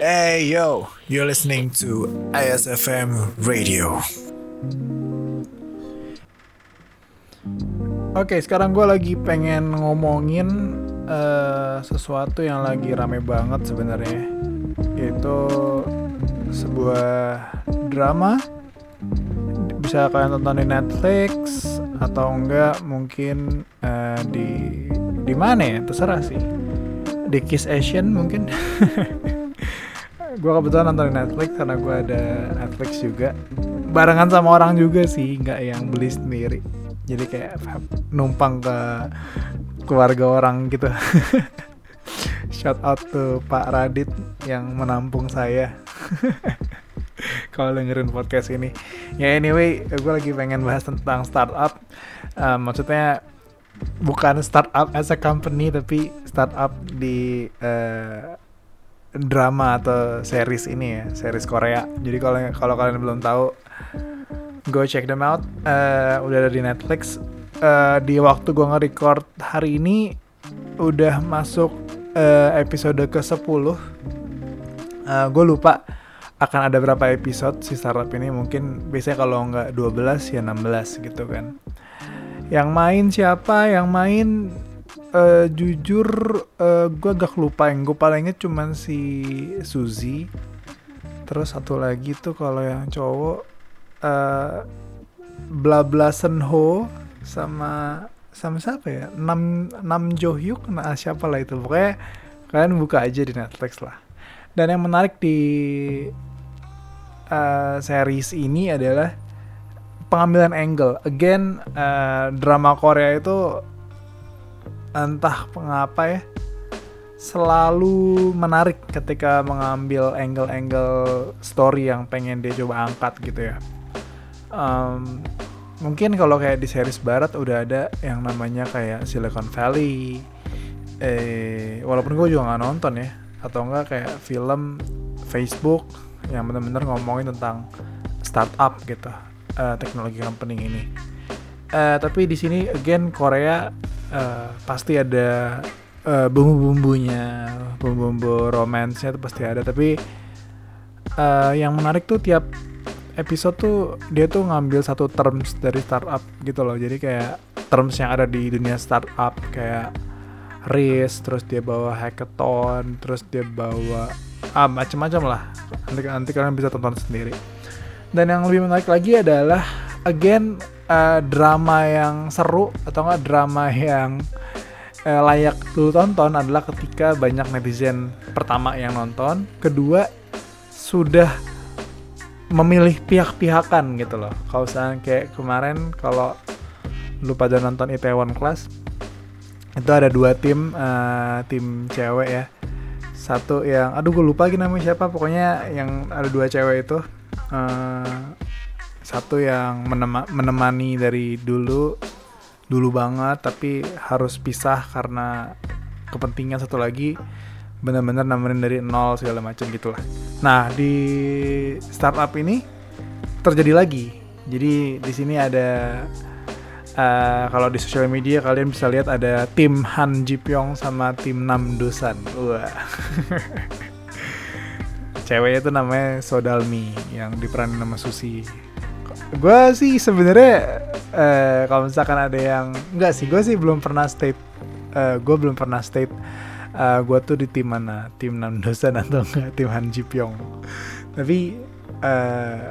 Hey yo, you're listening to ISFM Radio. Oke, sekarang gue lagi pengen ngomongin uh, sesuatu yang lagi rame banget sebenarnya, yaitu sebuah drama. Bisa kalian tonton di Netflix atau enggak mungkin uh, di di mana ya? Terserah sih. Di Kiss Asian mungkin gue kebetulan nonton Netflix karena gue ada Netflix juga. Barengan sama orang juga sih nggak yang beli sendiri. Jadi kayak numpang ke keluarga orang gitu. Shout out to Pak Radit yang menampung saya. Kalau dengerin podcast ini. Ya anyway gue lagi pengen bahas tentang startup. Uh, maksudnya bukan startup as a company tapi startup di uh, drama atau series ini ya, series Korea. Jadi kalau kalau kalian belum tahu, go check them out. Uh, udah ada di Netflix. Uh, di waktu gue nge-record hari ini udah masuk uh, episode ke-10. Uh, gue lupa akan ada berapa episode si startup ini. Mungkin biasanya kalau nggak 12 ya 16 gitu kan. Yang main siapa? Yang main uh, jujur uh, eh, gue agak lupa yang gue paling inget cuman si Suzy. Terus satu lagi tuh kalau yang cowok uh, bla bla Senho sama sama siapa ya? Nam Nam Jo Hyuk? Nah siapa lah itu. Pokoknya kalian buka aja di Netflix lah. Dan yang menarik di uh, series ini adalah pengambilan angle. Again uh, drama Korea itu entah mengapa ya selalu menarik ketika mengambil angle-angle story yang pengen dia coba angkat gitu ya. Um, mungkin kalau kayak di series barat udah ada yang namanya kayak Silicon Valley. Eh, walaupun gue juga nggak nonton ya, atau enggak kayak film Facebook yang bener-bener ngomongin tentang startup gitu, uh, teknologi company ini. Uh, tapi di sini again Korea uh, pasti ada uh, bumbu-bumbunya, bumbu-bumbu romansnya itu pasti ada. Tapi uh, yang menarik tuh tiap episode tuh dia tuh ngambil satu terms dari startup gitu loh. Jadi kayak terms yang ada di dunia startup kayak race, terus dia bawa hackathon, terus dia bawa ah macam-macam lah. Nanti nanti kalian bisa tonton sendiri. Dan yang lebih menarik lagi adalah again uh, drama yang seru atau enggak drama yang uh, layak lu tonton adalah ketika banyak netizen pertama yang nonton, kedua sudah memilih pihak-pihakan gitu loh. Kalau misalnya kayak kemarin kalau lu pada nonton Itaewon Class itu ada dua tim uh, tim cewek ya satu yang aduh gue lupa lagi namanya siapa pokoknya yang ada dua cewek itu uh, satu yang menema menemani dari dulu dulu banget tapi harus pisah karena kepentingan satu lagi benar-benar nemenin dari nol segala macam gitulah. Nah di startup ini terjadi lagi. Jadi di sini ada uh, kalau di sosial media kalian bisa lihat ada tim Han Ji Pyong sama tim Nam Dosan. Wah. Ceweknya itu namanya Sodalmi yang diperanin nama Susi gue sih sebenarnya uh, kalau misalkan ada yang enggak sih gue sih belum pernah state uh, eh, gue belum pernah state uh, gue tuh di tim mana? Tim Nandosan atau enggak? Tim Han Ji Pyong. Tapi uh,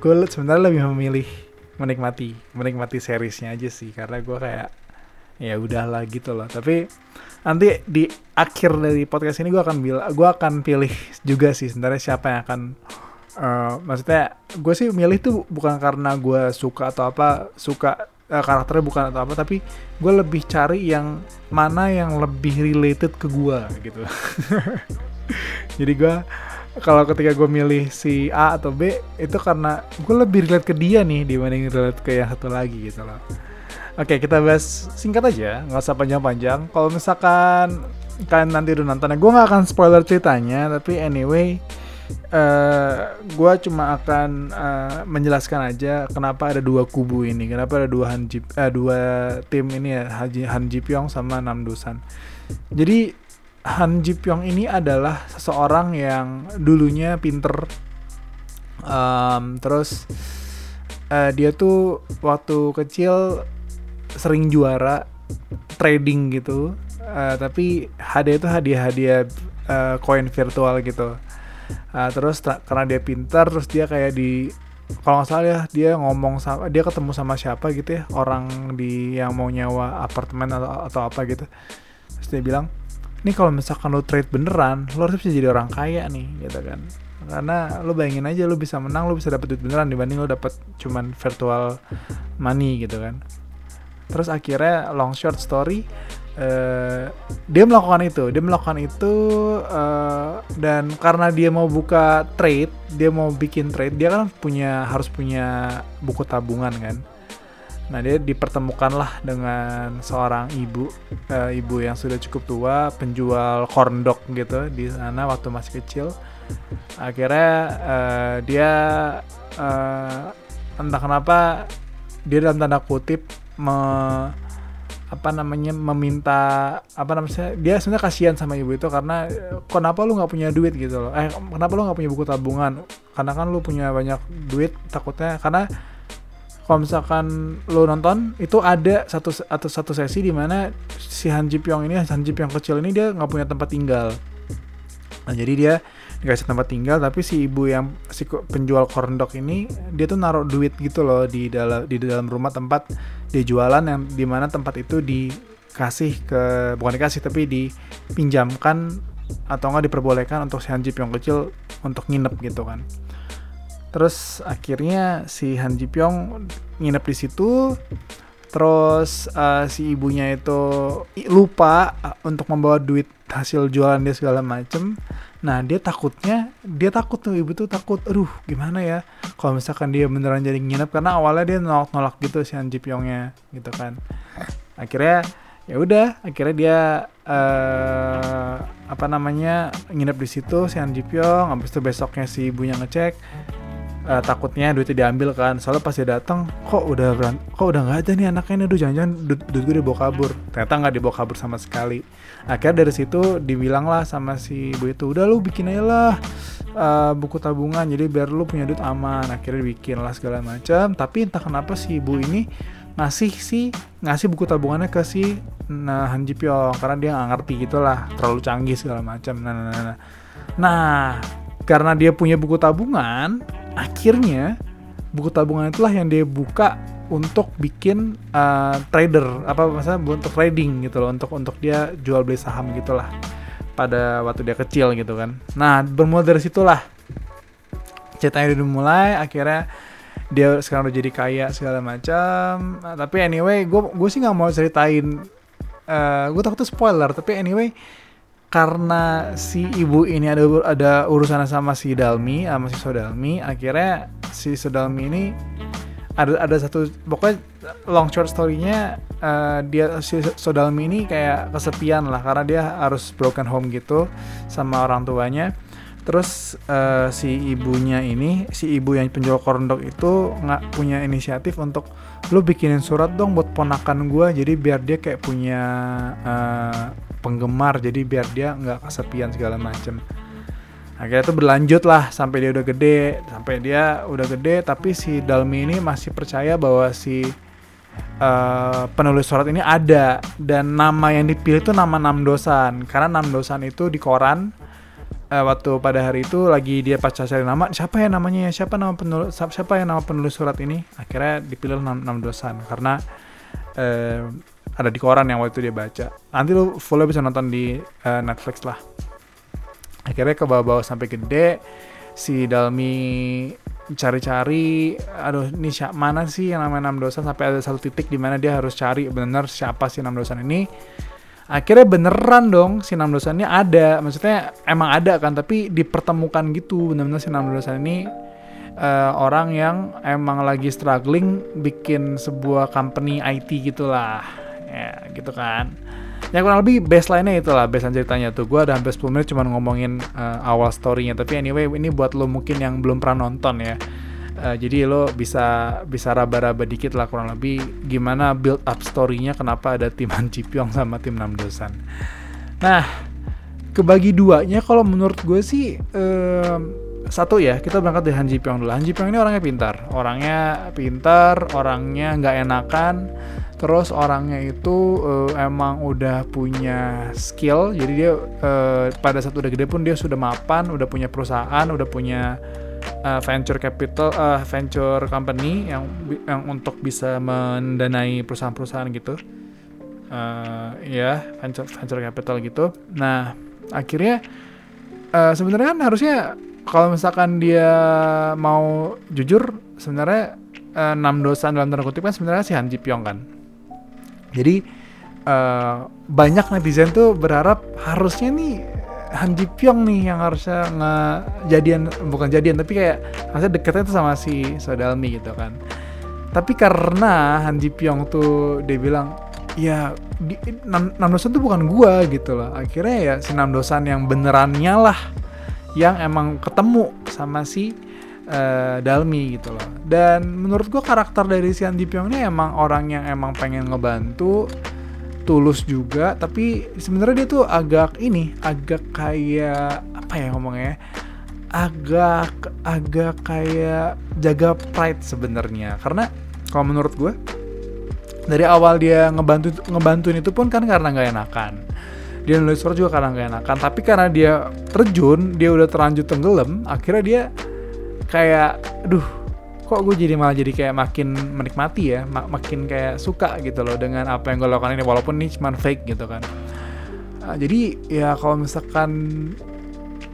gue sebenarnya lebih memilih menikmati menikmati seriesnya aja sih. Karena gue kayak ya udahlah gitu loh. Tapi nanti di akhir dari podcast ini gue akan bilang gue akan pilih juga sih sebenarnya siapa yang akan uh, maksudnya gue sih milih tuh bukan karena gue suka atau apa suka uh, karakternya bukan atau apa tapi gue lebih cari yang mana yang lebih related ke gue gitu. Jadi gue kalau ketika gue milih si A atau B itu karena gue lebih relate ke dia nih dibanding relate ke yang satu lagi gitu loh. Oke kita bahas singkat aja nggak usah panjang-panjang. Kalau misalkan kalian nanti udah nonton gue nggak akan spoiler ceritanya tapi anyway uh, eh, gue cuma akan uh, menjelaskan aja kenapa ada dua kubu ini, kenapa ada dua Han Ji, uh, dua tim ini ya Haji Han Pyong sama Nam Dusan. Jadi Han Ji Pyong ini adalah seseorang yang dulunya pinter. Um, terus uh, dia tuh waktu kecil sering juara trading gitu. Uh, tapi hadiah itu hadiah-hadiah uh, koin virtual gitu uh, terus karena dia pintar terus dia kayak di kalau nggak salah ya dia ngomong sama dia ketemu sama siapa gitu ya orang di yang mau nyawa apartemen atau atau apa gitu. Terus dia bilang ini kalau misalkan lo trade beneran lo harus bisa jadi orang kaya nih gitu kan. Karena lo bayangin aja lo bisa menang lo bisa dapet duit beneran dibanding lo dapet cuman virtual money gitu kan. Terus akhirnya long short story uh, dia melakukan itu dia melakukan itu uh, dan karena dia mau buka trade dia mau bikin trade dia kan punya harus punya buku tabungan kan. Nah dia dipertemukanlah dengan seorang ibu uh, ibu yang sudah cukup tua penjual corn dog gitu di sana waktu masih kecil. Akhirnya uh, dia uh, entah kenapa dia dalam tanda kutip me, apa namanya meminta apa namanya dia sebenarnya kasihan sama ibu itu karena kenapa lu nggak punya duit gitu loh? Eh kenapa lu nggak punya buku tabungan? Karena kan lu punya banyak duit takutnya karena kalau misalkan lu nonton itu ada satu atau satu sesi di mana si Han Ji Pyong ini Han Ji Pyong kecil ini dia nggak punya tempat tinggal. Nah jadi dia dikasih tempat tinggal tapi si ibu yang si penjual corn dog ini dia tuh naruh duit gitu loh di dalam di dalam rumah tempat dia jualan yang di mana tempat itu dikasih ke bukan dikasih tapi dipinjamkan atau enggak diperbolehkan untuk si Han Ji Pyong kecil untuk nginep gitu kan. Terus akhirnya si Han Ji Pyong nginep di situ terus uh, si ibunya itu lupa uh, untuk membawa duit hasil jualan dia segala macem nah dia takutnya dia takut tuh ibu tuh takut aduh gimana ya? Kalau misalkan dia beneran jadi nginep karena awalnya dia nolak nolak gitu si Anji Pyongnya gitu kan. Akhirnya ya udah akhirnya dia uh, apa namanya nginep di situ si Anji Pyong habis itu besoknya si ibunya ngecek uh, takutnya duitnya diambil kan. Soalnya pas dia datang kok udah berant kok udah nggak ada nih anaknya ini aduh jangan-jangan duit, duit gue dibawa kabur. Ternyata nggak dibawa kabur sama sekali. Akhirnya dari situ dibilang lah sama si ibu itu udah lu bikin aja lah uh, buku tabungan. Jadi biar lu punya duit aman. Akhirnya bikin lah segala macam. Tapi entah kenapa si ibu ini ngasih si ngasih buku tabungannya ke si nah Han Ji Pyong. Karena dia nggak ngerti gitulah terlalu canggih segala macam. Nah, nah, nah, nah. nah karena dia punya buku tabungan akhirnya buku tabungan itulah yang dia buka untuk bikin uh, trader apa maksudnya untuk trading gitu loh untuk untuk dia jual beli saham gitulah pada waktu dia kecil gitu kan. Nah bermula dari situlah ceritanya udah mulai akhirnya dia sekarang udah jadi kaya segala macam. Nah, tapi anyway gue gue sih nggak mau ceritain uh, eh, gue takut spoiler tapi anyway karena si ibu ini ada ada urusan sama si Dalmi sama si Sodalmi akhirnya si Sodalmi ini ada ada satu pokoknya long short story-nya uh, dia si Sodalmi ini kayak kesepian lah karena dia harus broken home gitu sama orang tuanya terus uh, si ibunya ini si ibu yang penjual korndok itu nggak punya inisiatif untuk lu bikinin surat dong buat ponakan gue jadi biar dia kayak punya uh, penggemar. Jadi biar dia nggak kesepian segala macem. Akhirnya itu berlanjut lah sampai dia udah gede. Sampai dia udah gede tapi si Dalmi ini masih percaya bahwa si uh, penulis surat ini ada. Dan nama yang dipilih itu nama Namdosan. Karena Namdosan itu di koran uh, waktu pada hari itu lagi dia pas cari nama siapa ya namanya siapa nama penulis siapa yang nama penulis surat ini? Akhirnya dipilih Nam Namdosan karena uh, ada di koran yang waktu itu dia baca. Nanti lu full bisa nonton di uh, Netflix lah. Akhirnya ke bawah-bawah sampai gede si Dalmi cari-cari aduh ini siapa mana sih yang namanya enam dosan? Sampai ada satu titik di mana dia harus cari benar siapa sih enam dosan ini akhirnya beneran dong si enam dosan ini ada. Maksudnya emang ada kan tapi dipertemukan gitu. Benar-benar si enam dosan ini uh, orang yang emang lagi struggling bikin sebuah company IT gitulah. Ya gitu kan. Ya kurang lebih baseline-nya itulah baseline ceritanya tuh. Gue ada hampir 10 menit cuma ngomongin uh, awal story-nya. Tapi anyway ini buat lo mungkin yang belum pernah nonton ya uh, jadi lo bisa bisa raba-raba dikit lah kurang lebih gimana build up story-nya kenapa ada tim Han Ji Pyong sama tim Nam Dosan. Nah kebagi duanya kalau menurut gue sih um, satu ya kita berangkat dari Han Ji Pyong dulu. Han Ji Pyong ini orangnya pintar. Orangnya pintar orangnya nggak enakan. Terus orangnya itu uh, emang udah punya skill. Jadi dia uh, pada saat udah gede pun dia sudah mapan udah punya perusahaan udah punya uh, venture capital uh, venture company yang yang untuk bisa mendanai perusahaan-perusahaan gitu. Uh, ya venture venture capital gitu. Nah akhirnya uh, sebenarnya kan harusnya kalau misalkan dia mau jujur sebenarnya enam dosa dalam tanda kutip kan sebenarnya si Han Ji Pyong kan. Jadi uh, banyak netizen tuh berharap harusnya nih Han Ji Pyong nih yang harusnya ngejadian bukan jadian tapi kayak harusnya deketnya tuh sama si Sodalmi gitu kan. Tapi karena Han Ji Pyong tuh dia bilang ya di, Nam, Namdosan tuh bukan gua gitu loh. Akhirnya ya si Namdosan yang benerannya lah yang emang ketemu sama si uh, Dalmi gitu loh. Dan menurut gue karakter dari si Andi Pyong ini emang orang yang emang pengen ngebantu, tulus juga, tapi sebenarnya dia tuh agak ini, agak kayak apa ya ngomongnya? Agak agak kayak jaga pride sebenarnya. Karena kalau menurut gue dari awal dia ngebantu ngebantuin itu pun kan karena nggak enakan dia nulis surat juga karena nggak enakan tapi karena dia terjun dia udah terlanjur tenggelam akhirnya dia kayak aduh kok gue jadi malah jadi kayak makin menikmati ya mak makin kayak suka gitu loh dengan apa yang gue lakukan ini walaupun ini cuma fake gitu kan. Uh, jadi ya kalau misalkan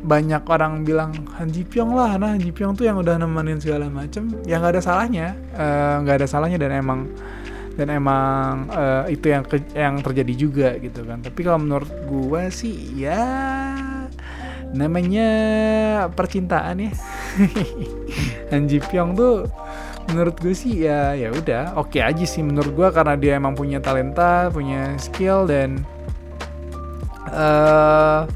banyak orang bilang Han Ji Pyong lah nah Han Ji Pyong tuh yang udah nemenin segala macem ya nggak ada salahnya eh, nggak uh, ada salahnya dan emang dan emang uh, itu yang ke, yang terjadi juga gitu kan. Tapi kalau menurut gue sih ya namanya percintaan ya Han Ji Pyong tuh menurut gue sih ya ya udah oke okay aja sih menurut gue karena dia emang punya talenta punya skill dan uh,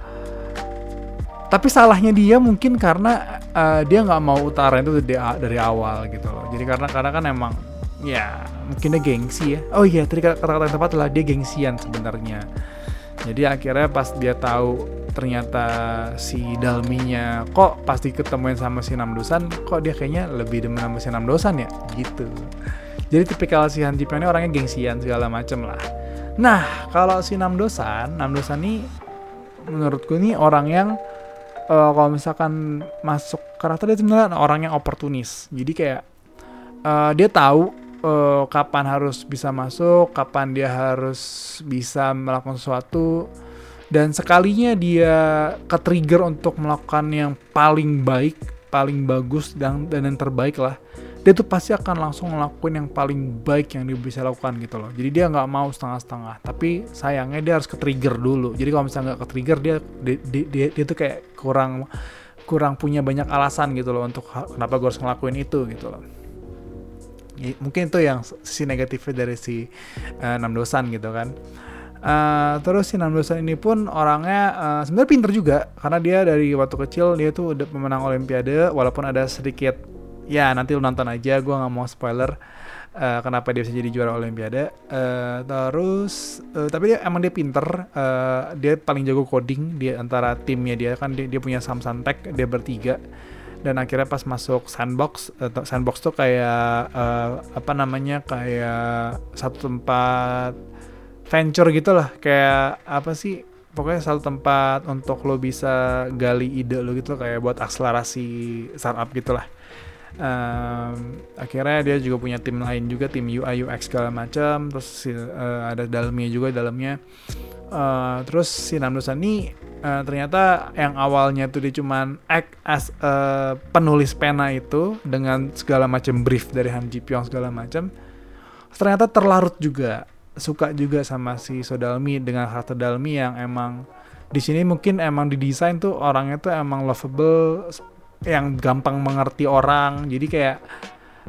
tapi salahnya dia mungkin karena uh, dia nggak mau utara itu dari, dari awal gitu loh. Jadi karena karena kan emang ya mungkin dia gengsi ya. Oh iya tadi kata-kata yang tepat adalah dia gengsian sebenarnya jadi akhirnya pas dia tahu ternyata si Dalminya kok pasti ketemuin sama si Namdosan kok dia kayaknya lebih demen sama si Namdosan ya? Gitu. Jadi tipikal si Han Ji ini orangnya gengsian segala macem lah. Nah kalau si Namdosan Namdosan ini menurutku ini orang yang uh, kalau misalkan masuk karakter dia sebenarnya orang yang oportunis. Jadi kayak uh, dia tahu uh, kapan harus bisa masuk kapan dia harus bisa melakukan sesuatu. Dan sekalinya dia ke trigger untuk melakukan yang paling baik paling bagus dan dan yang terbaik lah. Dia tuh pasti akan langsung ngelakuin yang paling baik yang dia bisa lakukan gitu loh. Jadi dia nggak mau setengah-setengah. Tapi sayangnya dia harus ke trigger dulu. Jadi kalau misalnya nggak ke trigger dia dia, dia dia tuh kayak kurang kurang punya banyak alasan gitu loh untuk kenapa gue harus ngelakuin itu gitu loh mungkin itu yang sisi negatifnya dari si uh, enam dosan gitu kan. Uh, terus si Namdosan ini pun orangnya uh, sebenarnya pinter juga. Karena dia dari waktu kecil dia tuh udah pemenang olimpiade. Walaupun ada sedikit ya nanti lu nonton aja gue nggak mau spoiler uh, kenapa dia bisa jadi juara olimpiade. Uh, terus uh, tapi dia emang dia pinter. Uh, dia paling jago coding dia antara timnya dia. Kan dia, dia punya Samsung Tech dia bertiga dan akhirnya pas masuk sandbox uh, sandbox tuh kayak uh, apa namanya kayak satu tempat venture gitu lah. Kayak apa sih? Pokoknya satu tempat untuk lo bisa gali ide lo gitu kayak buat akselerasi startup gitulah um, akhirnya dia juga punya tim lain juga tim UI UX segala macam terus uh, ada dalamnya juga dalamnya uh, terus si Namdosan ini uh, ternyata yang awalnya tuh dia cuman act as uh, penulis pena itu dengan segala macam brief dari Han Ji Pyong segala macam ternyata terlarut juga suka juga sama si Sodalmi dengan karakter Dalmi yang emang di sini mungkin emang didesain tuh orangnya tuh emang lovable yang gampang mengerti orang. Jadi kayak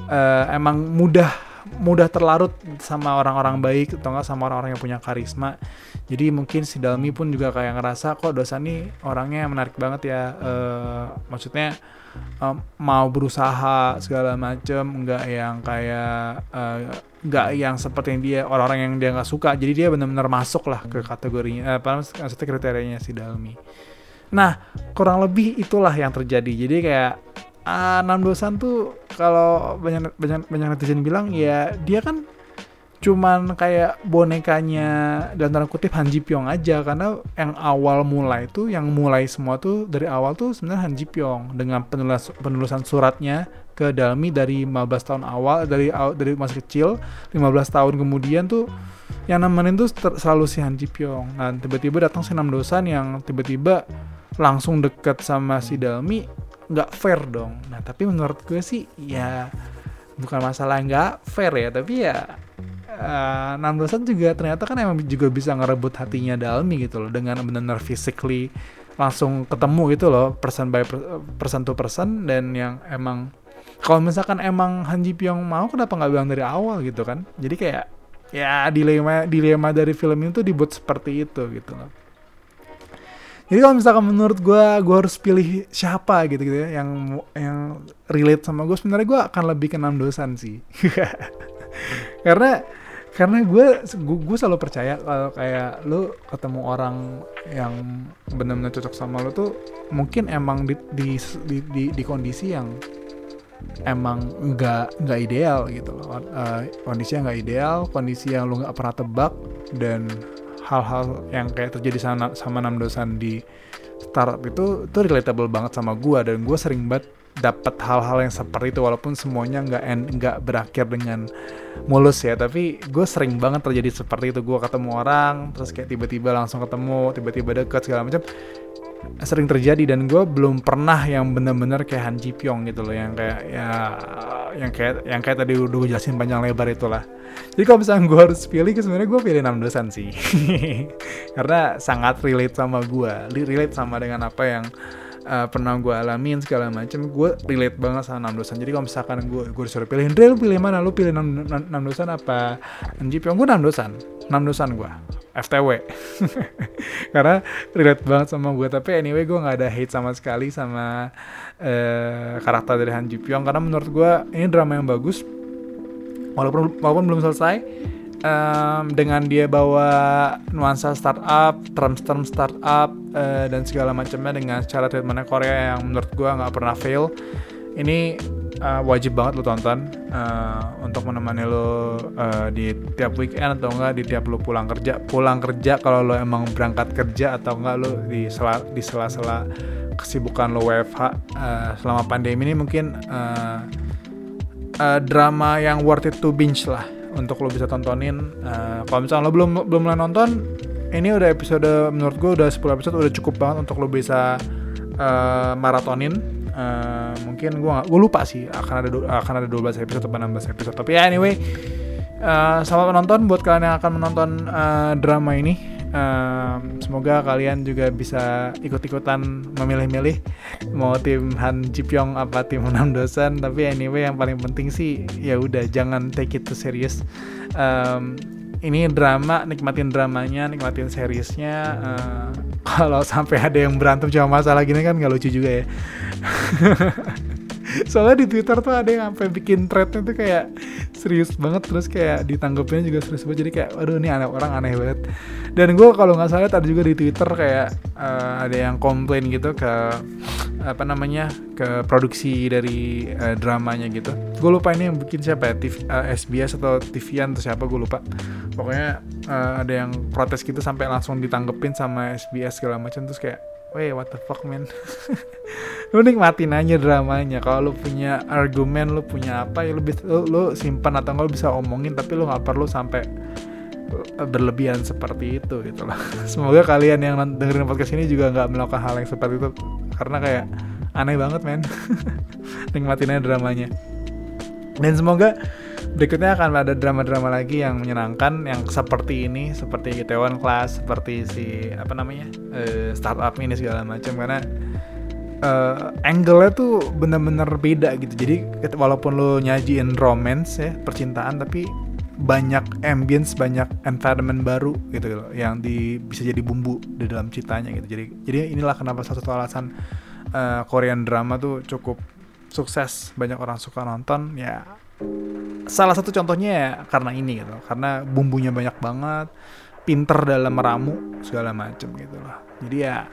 uh, emang mudah mudah terlarut sama orang-orang baik atau enggak sama orang-orang yang punya karisma. Jadi mungkin si Dalmi pun juga kayak ngerasa kok dosa nih orangnya menarik banget ya uh, maksudnya um, mau berusaha segala macem nggak yang kayak uh, nggak yang seperti yang dia orang-orang yang dia nggak suka. Jadi dia benar-benar masuk lah ke kategorinya apa maksudnya kriterianya si Dalmi. Nah kurang lebih itulah yang terjadi. Jadi kayak enam dosan tuh kalau banyak banyak banyak netizen bilang ya dia kan cuman kayak bonekanya dan tanda kutip Han Ji Pyong aja. Karena yang awal mulai tuh yang mulai semua tuh dari awal tuh sebenarnya Han Ji Pyong. Dengan penulis, penulisan suratnya ke Dalmi dari 15 tahun awal dari dari masih kecil 15 tahun kemudian tuh yang nemenin tuh selalu si Han Ji Pyong. Nah tiba-tiba datang si Nam Dosan yang tiba-tiba langsung deket sama si Dalmi nggak fair dong. Nah tapi menurut gue sih ya bukan masalah nggak fair ya tapi ya uh, Namdosan juga ternyata kan emang juga bisa ngerebut hatinya Dalmi gitu loh dengan benar-benar physically langsung ketemu gitu loh person by person to person dan yang emang kalau misalkan emang Han Ji Pyong mau kenapa nggak bilang dari awal gitu kan? Jadi kayak ya dilema dilema dari film itu dibuat seperti itu gitu loh jadi kalau misalkan menurut gue gue harus pilih siapa gitu gitu ya yang yang relate sama gue sebenarnya gue akan lebih ke Namdosan sih. Karena karena gue gue selalu percaya kalau kayak lu ketemu orang yang benar-benar cocok sama lu tuh mungkin emang di di di, di, di kondisi yang emang nggak nggak ideal gitu loh. Uh, kondisi yang nggak ideal kondisi yang lu nggak pernah tebak dan hal-hal yang kayak terjadi sama sama enam dosan di startup itu itu relatable banget sama gue dan gue sering banget dapat hal-hal yang seperti itu walaupun semuanya nggak nggak berakhir dengan mulus ya. Tapi gue sering banget terjadi seperti itu. Gue ketemu orang terus kayak tiba-tiba langsung ketemu tiba-tiba deket segala macam sering terjadi dan gue belum pernah yang bener-bener kayak Han Ji Pyong gitu loh yang kayak ya yang kayak yang kayak tadi udah gue jelasin panjang lebar itulah. Jadi kalau misalnya gue harus pilih sebenarnya gue pilih enam dosan sih. Karena sangat relate sama gue relate sama dengan apa yang uh, pernah gue alamin segala macam gue relate banget sama enam dosan jadi kalau misalkan gue gue disuruh pilih Andre lu pilih mana? Lu pilih enam dosan apa? NGP gue enam dosan enam dosan gue FTW karena relate banget sama gue tapi anyway gue nggak ada hate sama sekali sama uh, karakter dari Han Ji Pyong. Karena menurut gue ini drama yang bagus. Walaupun walaupun belum selesai um, dengan dia bawa nuansa startup, term-term startup uh, dan segala macamnya dengan cara treatmentnya Korea yang menurut gue nggak pernah fail. Ini uh, wajib banget lo tonton uh, untuk menemani lo uh, di tiap weekend atau enggak di tiap lo pulang kerja. Pulang kerja kalau lo emang berangkat kerja atau enggak lo di sela di sela-sela kesibukan lo WFH uh, selama pandemi ini mungkin uh, uh, drama yang worth it to binge lah untuk lo bisa tontonin. Uh, kalau misalnya lo belum belum mulai nonton, ini udah episode menurut gue udah 10 episode udah cukup banget untuk lo bisa uh, maratonin. Uh, mungkin gue gue lupa sih akan ada akan ada 12 episode atau 16 episode. Tapi ya anyway, uh, selamat menonton buat kalian yang akan menonton uh, drama ini. Um, semoga kalian juga bisa ikut-ikutan memilih-milih mau tim Han Ji Pyong apa tim Nam Dosan tapi anyway yang paling penting sih ya udah jangan take it too serious. Um, ini drama nikmatin dramanya nikmatin seriesnya uh, kalau sampai ada yang berantem cuma masalah gini kan nggak lucu juga ya soalnya di Twitter tuh ada yang sampai bikin threadnya tuh kayak serius banget terus kayak ditanggapnya juga serius banget. Jadi kayak waduh ini aneh orang aneh banget. Dan gue kalau nggak salah ada juga di Twitter kayak uh, ada yang komplain gitu ke apa namanya ke produksi dari uh, dramanya gitu. Gue lupa ini yang bikin siapa ya TV, uh, eh, SBS atau TVN atau siapa gue lupa. Pokoknya uh, ada yang protes gitu sampai langsung ditanggepin sama SBS segala macam terus kayak Weh, what the fuck man? Lu nikmatin aja dramanya. Kalau lu punya argumen lu punya apa ya lu, lu, lu simpan atau enggak lu bisa omongin tapi lu nggak perlu sampai berlebihan seperti itu gitu lah semoga kalian yang dengerin podcast ini juga nggak melakukan hal yang seperti itu karena kayak aneh banget men. Nikmatin aja dramanya. Dan semoga berikutnya akan ada drama-drama lagi yang menyenangkan yang seperti ini seperti Itaewon Class seperti si apa namanya uh, startup ini segala macam. Karena uh, angle-nya tuh bener-bener beda gitu. Jadi walaupun lo nyajiin romance ya percintaan tapi banyak ambience banyak environment baru gitu loh yang di bisa jadi bumbu di dalam ceritanya gitu. Jadi jadi inilah kenapa salah satu alasan uh, Korean drama tuh cukup sukses. Banyak orang suka nonton ya salah satu contohnya ya karena ini gitu karena bumbunya banyak banget pinter dalam meramu segala macem gitu loh. Jadi ya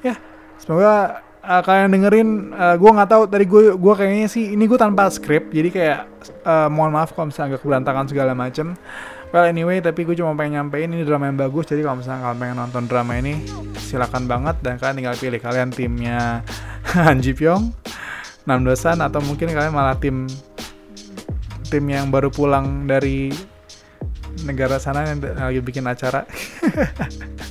ya semoga uh, kalian dengerin uh, gue nggak tahu tadi gue gue kayaknya sih ini gue tanpa skrip jadi kayak uh, mohon maaf kalau misalnya agak berantakan segala macem. Well anyway tapi gue cuma pengen nyampein ini drama yang bagus jadi kalau misalnya kalian pengen nonton drama ini silakan banget dan kalian tinggal pilih kalian timnya Han Ji Pyong Nam Dosan atau mungkin kalian malah tim tim yang baru pulang dari negara sana yang lagi bikin acara